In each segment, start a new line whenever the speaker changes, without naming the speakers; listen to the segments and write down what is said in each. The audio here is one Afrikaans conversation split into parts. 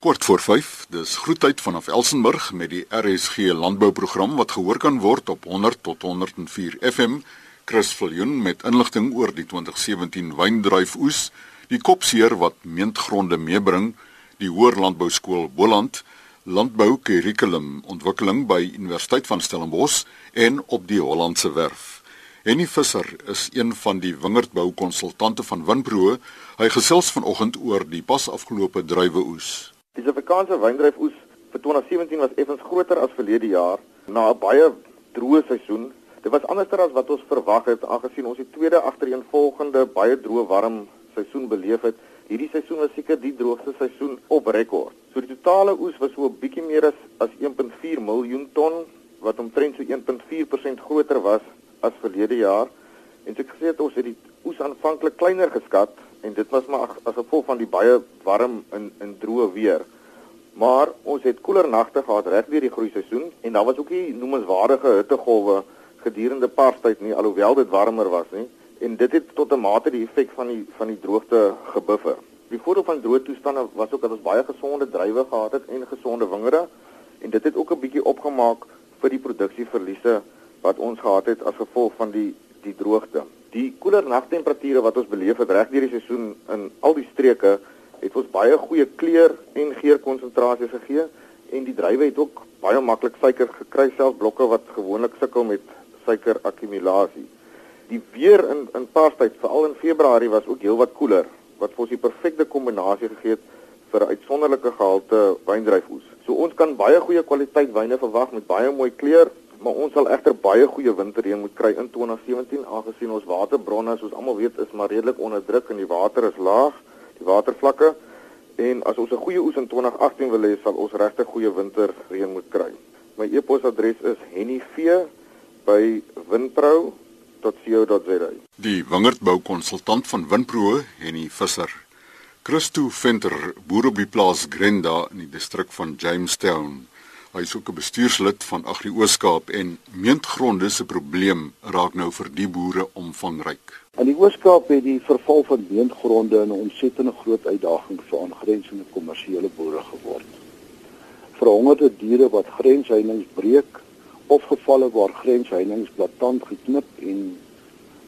Kort voor 5, dis groetheid vanaf Elsenburg met die RSG landbouprogram wat gehoor kan word op 100 tot 104 FM. Chris Viljoen met inligting oor die 2017 wyndruifoes, die kopseer wat meentgronde meebring, die Hoër Landbou Skool Boland, landbou kurrikulum ontwikkeling by Universiteit van Stellenbosch en op die Hollandse werf. Henny Visser is een van die wingerdbou konsultante van Winpro. Hy gesels vanoggend oor die pas afgelope druiweoes.
Die Suid-Afrikaanse wyndruifoes vir 2017 was effens groter as verlede jaar na 'n baie droë seisoen. Dit was anderster as wat ons verwag het aangesien ons die tweede agtereenvolgende baie droë warm seisoen beleef het. Hierdie seisoen was seker die droogste seisoen op rekord. So die totale oes was so 'n bietjie meer as as 1.4 miljoen ton wat omtrent so 1.4% groter was as verlede jaar. En ek gesê het ons het die oes aanvanklik kleiner geskat en dit was maar as gevolg van die baie warm en in droë weer. Maar ons het koeler nagte gehad reg deur die groei seisoen en daar was ook nie noemenswaardige hittegolwe gedurende Paastyd nie alhoewel dit warmer was nie en dit het tot 'n mate die effek van die van die droogte gebuffer. Die voordeel van droë toestande was ook dat ons baie gesonde druiwe gehad het en gesonde wingerde en dit het ook 'n bietjie opgemaak vir die produksieverliese wat ons gehad het as gevolg van die die droogte. Die koeler nagtemperature wat ons beleef het reg deur die seisoen in al die streke het ons baie goeie kleur en geurkonsentrasies gegee en die druiwe het ook baie maklik suiker gekry selfs blokke wat gewoonlik sukkel met suikerakkumulasie. Die weer in in Paastyd veral in Februarie was ook heelwat koeler wat vir ons die perfekte kombinasie gegee het vir 'n uitsonderlike gehalte wyndruifoes. So ons kan baie goeie kwaliteit wyne verwag met baie mooi kleur maar ons sal egter baie goeie winterreën moet kry in 2017 aangesien ons waterbronne soos almal weet is maar redelik onder druk en die water is laag, die watervlakke en as ons 'n goeie oes in 2018 wil hê sal ons regtig goeie winterreën moet kry. My e-posadres is hennyv@winpro.co.za.
Die wingerdbou konsultant van Winpro, Henny Visser. Christo Venter, boer op die plaas Grenda in die distrik van Jamestown. Hy is ook 'n bestuurslid van Agri Ooskaap en meentgronde se probleem raak nou vir die boere omvangryk.
In die Ooskaap het die verval van meentgronde 'n ontsettende groot uitdaging vir aangrensende kommersiële boere geword. Verhongerde diere wat grensheininge breek of gevalle waar grensheininge blaatant geknip en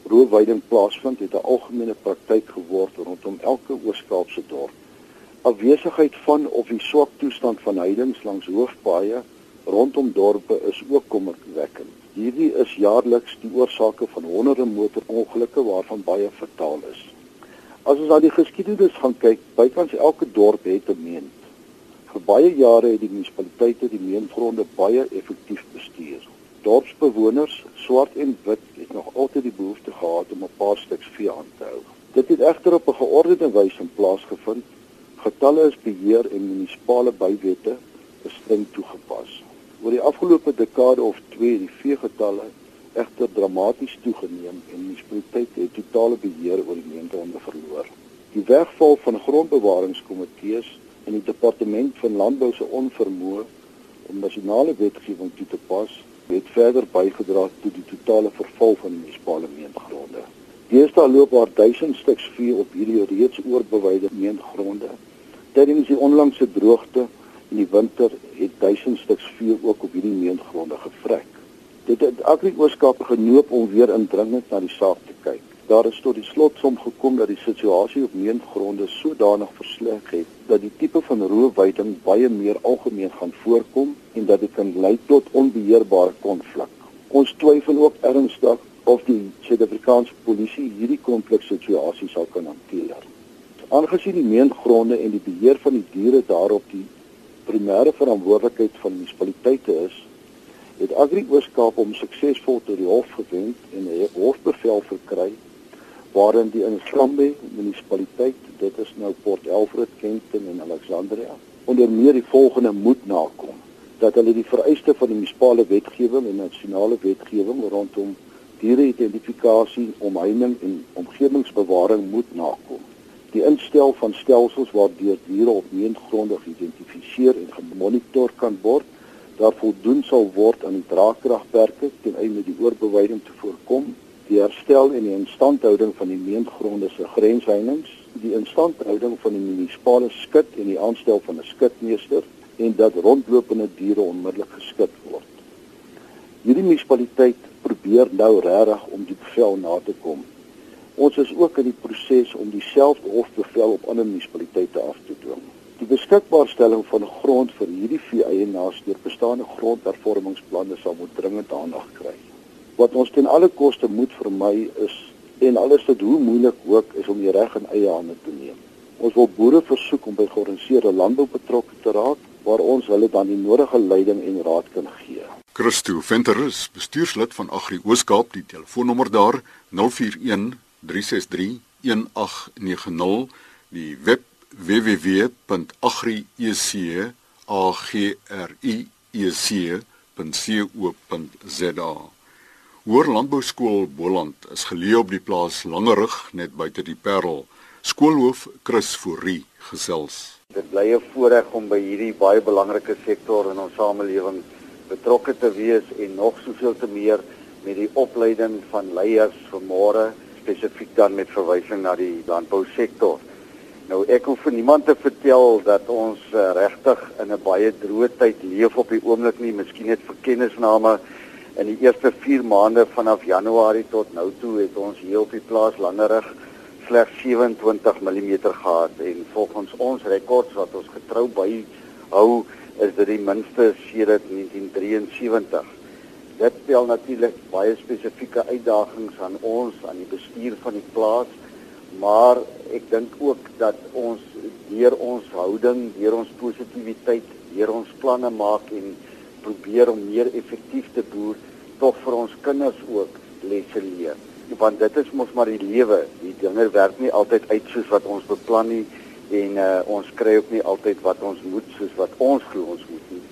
roofweiding plaasvind, het 'n algemene praktyk geword rondom elke Ooskaapse dorp afwesigheid van of die swak toestand van heidings langs hoofpaaie rondom dorpe is ook kommerwekkend. Hierdie is jaarliks die oorsake van honderde motorongelukke waarvan baie fataal is. As ons na die geskiedenis gaan kyk, bykans elke dorp het 'n meent. Vir baie jare het die munisipaliteite die meentgronde baie effektief bestuur. Dorpsbewoners, swart en wit, het nog altyd die behoefte gehad om 'n paar stuks vee aan te hou. Dit het egter op 'n geordende wyse in plaas gevind Getalle is beheer en munisipale bywette is streng toegepas. Oor die afgelope dekade of 2 het die veegetalle egter dramaties toegeneem en munisipaliteite het totale beheer oor die meentronde verloor. Die wegval van grondbewaringskomitees en die departement van landbou se onvermoë om nasionale wetgewing toe te pas, het verder bygedra tot die totale verval van munisipale meentgronde. Deesdae loop daar duisend stuks vee op hierdie reeds oorbewyde meentgronde Tydens die onlangse droogte in die winter het duisend stuks vee ook op hierdie meengronde gevrek. Dit het Agri Ooskaap genoop om weer indringend na die saak te kyk. Daar is tot die slotsom gekom dat die situasie op meengronde sodanig versleg het dat die tipe van roofweiding baie meer algemeen gaan voorkom en dat dit kan lei tot onbeheerbare konflik. Ons twyfel ook ernstig of die Suid-Afrikaanse polisie hierdie komplekse situasie sal kan hanteer. Aangesien die meengronde en die beheer van die diere daarop die primêre verantwoordelikheid van munisipaliteite is, het Agri Ooskaap om suksesvol tot die hof gewend en 'n hofbevel verkry waarin die Inslambe munisipaliteit, dit is nou Port Elfrid, Kenton en Alexandria, onder meer die volgende moet nakom: dat hulle die vereiste van die munisipale wetgewing en nasionale wetgewing rondom diere identifikasie, omheining en omgewingsbewaring moet nakom die instel van stelsels waardeur diere op meengronde geïdentifiseer en gemonitor kan word daar voldoen sal word aan die draagkragperke ten einde die oorbewyding te voorkom die herstel en die instandhouding van die meengronde se grensheininge die instandhouding van die munisipale skut en die aanstel van 'n skutmeester en dat rondlopende diere onmiddellik geskit word. Hierdie munisipaliteit probeer nou regtig om die bevel na te kom. Ons is ook in die proses om dieselfde hofbevel op ander munisipaliteite af te dwing. Die beskikbaarstelling van grond vir hierdie vee eienaars deur bestaande grondhervormingsplanne sal moet dringend aandag kry. Wat ons ten alle koste moet vermy is en alles wat hoe moeilik ook is om die reg in eie hande te neem. Ons wil boere versoek om by georganiseerde landbou betrokke te raak waar ons hulle dan die nodige leiding en raad kan gee.
Christo Venter is bestuurslid van Agri Ooskaap, die telefoonnommer daar 041 363 1890, die web www.agriec.co.za. Hoër Landbouskool Boland is geleë op die plaas Langerig net buite die Parel. Skoolhoof Chris Fourie gesels.
Dit bly 'n voorreg om by hierdie baie belangrike sektor in ons samelewing betrokke te wees en nog soveel te meer met die opleiding van leiers vir môre, spesifiek dan met verwysing na die landbousektor. Nou ek hoef vir niemand te vertel dat ons uh, regtig in 'n baie droë tyd leef op die oomblik nie, miskien net vir kennisname in die eerste 4 maande vanaf Januarie tot nou toe het ons hier op die plaas Langerig slegs 27 mm gehad en volgens ons rekords wat ons getrou by hou is dit die minste sedert 1973. Dit stel natuurlik baie spesifieke uitdagings aan ons aan die bestuur van die plaas, maar ek dink ook dat ons deur ons houding, deur ons positiwiteit, deur ons planne maak en probeer om meer effektief te boer tog vir ons kinders ook lesse leer. Want dit is mos maar die lewe. Die dinge werk nie altyd uit soos wat ons beplan nie en uh, ons kry ook nie altyd wat ons moet soos wat ons glo ons moet nie.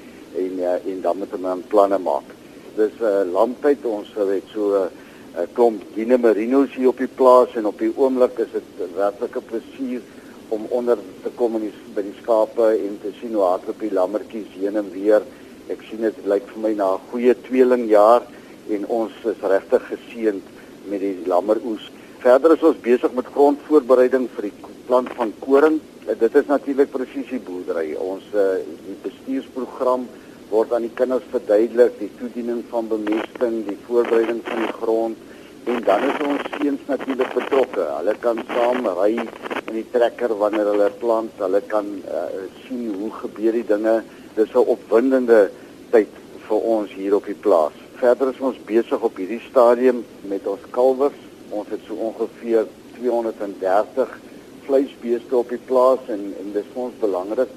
En uh, en dan moet ons planne maak. Dis 'n uh, landtyd ons het so 'n uh, klomp Gine Marinos hier op die plaas en op die oomblik is dit werklik 'n plesier om onder te kom in die, by die skape en te sien hoe hardloop die lammetjies heen en weer. Ek sien dit lyk vir my na 'n goeie tweelingjaar en ons is regtig geseënd met die lammeroes. Verder is ons besig met grondvoorbereiding vir die plant van koring. Dit is natuurlik presisie boerdery. Ons uh, bestuursprogram word aan die kinders verduidelik die toediening van bemesting, die voorbereiding van die grond en dan is ons seuns natuurlik betrokke. Hulle kan saam ry in die trekker wanneer hulle plant. Hulle kan uh, sien hoe gebeur die dinge. Dis 'n opwindende tyd vir ons hier op die plaas. Verder is ons besig op hierdie stadium met ons kalwers. Ons het so ongeveer 230 vleisbeeste op die plaas en en dit is ons belangrik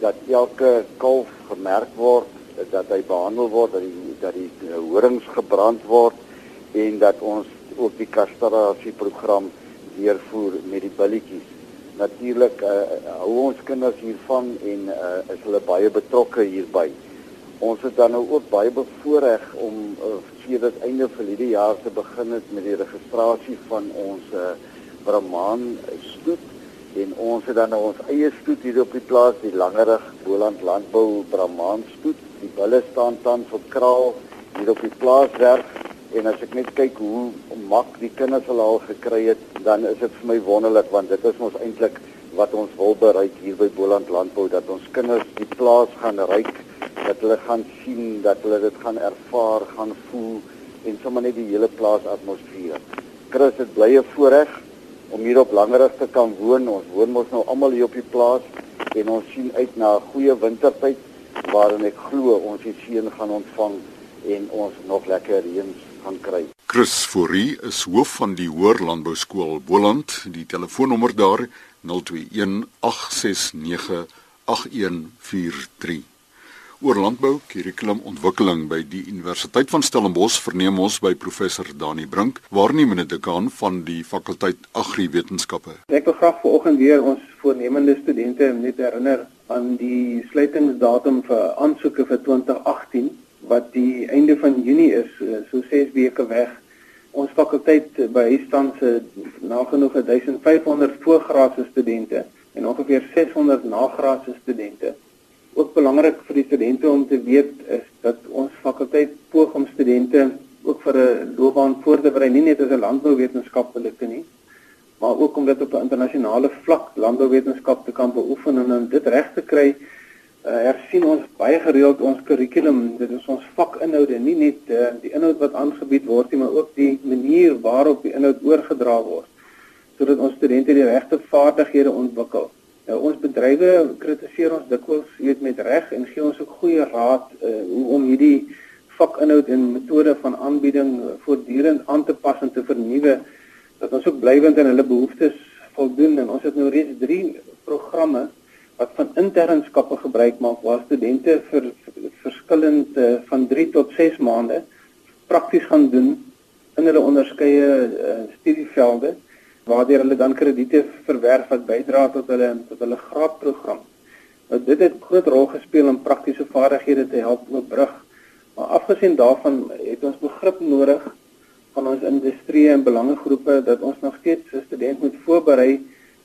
dat elke kalf gemerk word, dat hy behandel word, dat die dat die horings gebrand word en dat ons ook die kastrasie program deurvoer met die billetjies. Natuurlik uh, hou ons kinders hiervan en uh, is hulle baie betrokke hierby. Ons het dan nou ook baie bevoorreg om uh, sedert einde van hierdie jaar te begin het met die registrasie van ons uh, Brahman stoet ons het dan nou ons eie stoet hier op die plaas die Langerig Boland Landbou Brahman stoet. Die bulle staan tans op kraal hier op die plaaswerk en as ek net kyk hoe mak die kinders hulle al gekry het, dan is dit vir my wonderlik want dit is ons eintlik wat ons wil bereik hier by Boland Landbou dat ons kinders die plaas gaan ryk dat hulle gaan sien dat hulle dit gaan ervaar, gaan voel en sommer net die hele plaas atmosfeer. Chris, dit bly 'n voorreg om hier op Langerig te kan woon. Ons woon mos nou almal hier op die plaas en ons sien uit na 'n goeie wintertyd waarin ek glo ons die seën gaan ontvang en ons nog lekker reën gaan kry.
Chris Fourie is hoof van die Hoër Landbou Skool Boland. Die telefoonnommer daar 021 869 8143 oor landbou kurrikulumontwikkeling by die Universiteit van Stellenbosch verneem ons by professor Dani Brink, waarnemende dekaan van die fakulteit Agriwetenskappe.
Ek wil graag vanoggend weer ons voornemende studente net herinner aan die sluitingsdatum vir aansoeke vir 2018 wat die einde van Junie is, eh, so 6 weke weg. Ons fakulteit behuis tans nagenoeg 1500 voorgraadse studente en ongeveer 600 nagraadse studente ook belangrik vir die studente om te weet is dat ons fakulteit poog om studente ook vir 'n loopbaan voor te berei nie net as 'n landbouwetenskaplike nie maar ook om dit op 'n internasionale vlak landbouwetenskap te kan beoefen en om dit reg te kry. Uh, hersien ons baie gereeld ons kurrikulum, dit is ons vakinhoude, nie net uh, die inhoud wat aangebied word nie, maar ook die manier waarop die inhoud oorgedra word sodat ons studente die regte vaardighede ontwikkel. Nou ons bedrywe kritiseer ons dikwels, weet met reg en gee ons ook goeie raad uh, hoe om hierdie vakinhoud en metode van aanbieding voortdurend aan te pas en te vernuwe dat ons ook blywend aan hulle behoeftes voldoen. En ons het nou reeds 3 programme wat van internskappe gebruik maak waar studente vir verskillend uh, van 3 tot 6 maande prakties gaan doen in hulle onderskeie uh, studievelde waardeur hulle dan krediete verwerf wat bydra tot hulle tot hulle graadprogram. Nou dit het groot rol gespeel om praktiese vaardighede te help oorbrug. Maar afgesien daarvan het ons begrip nodig van ons industrie en belangegroepe dat ons nog steeds 'n student moet voorberei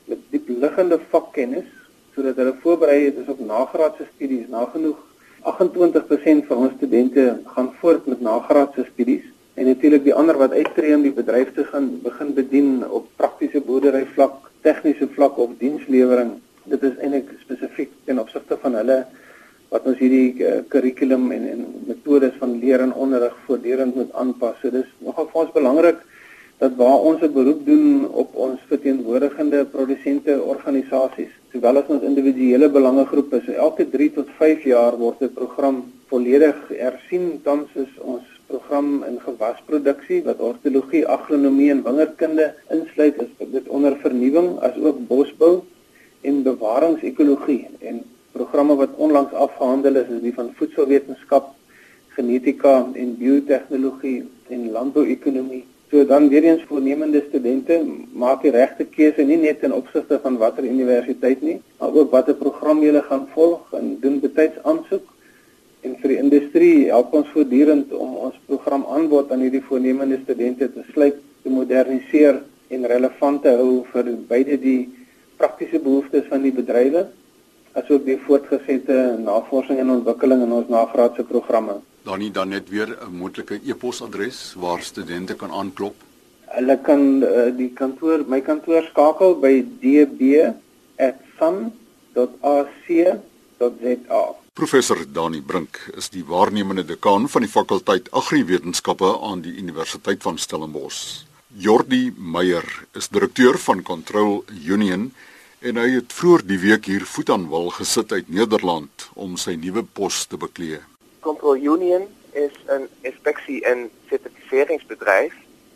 met diep liggende vakkennis sodat hulle voorberei is op nagraadse studies. Nagenoeg 28% van ons studente gaan voort met nagraadse studies en natuurlik die ander wat uittreë om die bedryf te gaan begin bedien op praktiese boerdery vlak, tegniese vlak of dienslewering. Dit is eintlik spesifiek ten opsigte van hulle wat ons hierdie kurrikulum en en metodes van leer en onderrig voortdurend moet aanpas. So dis nogal vir ons belangrik dat waar ons 'n beroep doen op ons verteenwoordigende produsente organisasies, sowel as ons individuele belangegroepe, so elke 3 tot 5 jaar word 'n program volledig hersien. Tans is ons program in gewasproduksie wat ortologie, agronomie en wingerdkunde insluit is dit onder vernuwing as ook bosbou en bewaringsekologie en programme wat onlangs afgehandel is is die van voedselwetenskap, genetika en biotehnologie en landbouekonomie. So dan weer eens voornemende studente maak die regte keuse nie net in opsigte van watter universiteit nie, maar ook watter program jy gaan volg en doen betyds aansoek en vir die industrie help ons voortdurend om ons program aanbod aan hierdie voornemende studente te sluit, te moderniseer en relevant te hou vir beide die praktiese behoeftes van die bedrywe asook die voortgesette navorsing en ontwikkeling in ons nagraadse programme.
Dan nie dan net weer 'n moontlike e-posadres waar studente kan aanklop.
Hulle kan uh, die kantoor my kantoor skakel by db@sun.ac.za.
Professor Dani Brink is die waarnemende dekaan van die fakulteit Agriwetenskappe aan die Universiteit van Stellenbosch. Jordi Meyer is direkteur van Control Union en hy het vroeër die week hier voet aan wal gesit uit Nederland om sy nuwe pos te beklee.
Control Union is 'n inspeksie en sertifiseringsbedryf.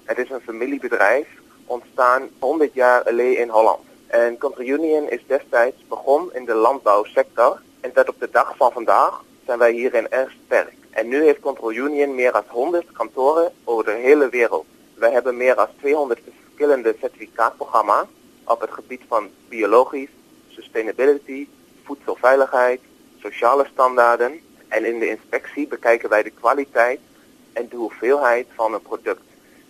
Dit is 'n familiebedryf ontstaan 100 jaar gelede in Holland. En Control Union is destyds begon in de landbouwsector En dat op de dag van vandaag zijn wij hierin erg sterk. En nu heeft Control Union meer dan 100 kantoren over de hele wereld. Wij hebben meer dan 200 verschillende certificaatprogramma's op het gebied van biologisch, sustainability, voedselveiligheid, sociale standaarden. En in de inspectie bekijken wij de kwaliteit en de hoeveelheid van een product.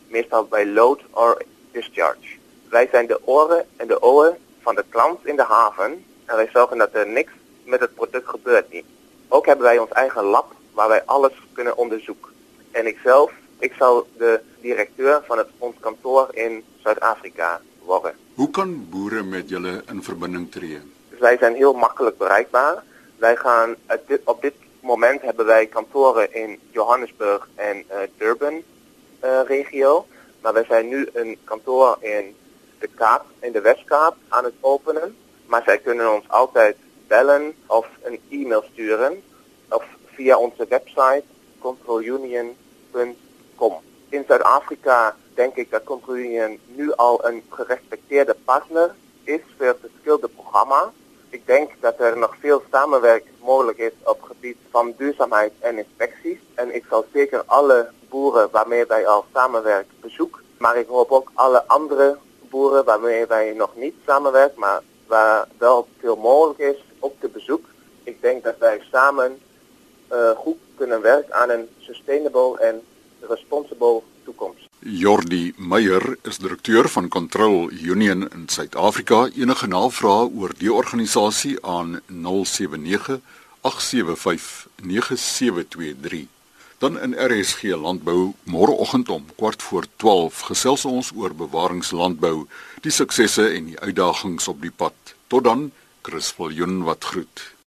Meestal bij load or discharge. Wij zijn de oren en de ogen van de klant in de haven. En wij zorgen dat er niks met het product gebeurt niet. Ook hebben wij ons eigen lab waar wij alles kunnen onderzoeken. En ikzelf, ik zal de directeur van het ons kantoor in Zuid-Afrika worden.
Hoe kan boeren met jullie in verbinding treden?
Dus wij zijn heel makkelijk bereikbaar. Wij gaan op dit moment hebben wij kantoren in Johannesburg en uh, Durban uh, regio. Maar wij zijn nu een kantoor in de Kaap, in de Westkaap aan het openen. Maar zij kunnen ons altijd bellen of een e-mail sturen of via onze website controlunion.com. In Zuid-Afrika denk ik dat Control Union nu al een gerespecteerde partner is voor verschillende programma's. Ik denk dat er nog veel samenwerking mogelijk is op het gebied van duurzaamheid en inspecties. En ik zal zeker alle boeren waarmee wij al samenwerken bezoeken. Maar ik hoop ook alle andere boeren waarmee wij nog niet samenwerken, maar waar wel veel mogelijk is op de bezoek. Ik denk dat wij samen uh, goed kunnen werken aan een sustainable en responsible toekomst.
Jordi Meyer is direkteur van Control Union in Suid-Afrika. Enige navrae oor die organisasie aan 079 875 9723. Dan in RSG Landbou môreoggend om kwart voor 12 gesels ons oor bewaringslandbou, die suksesse en die uitdagings op die pad. Tot dan, Chris Viljoen wat groet.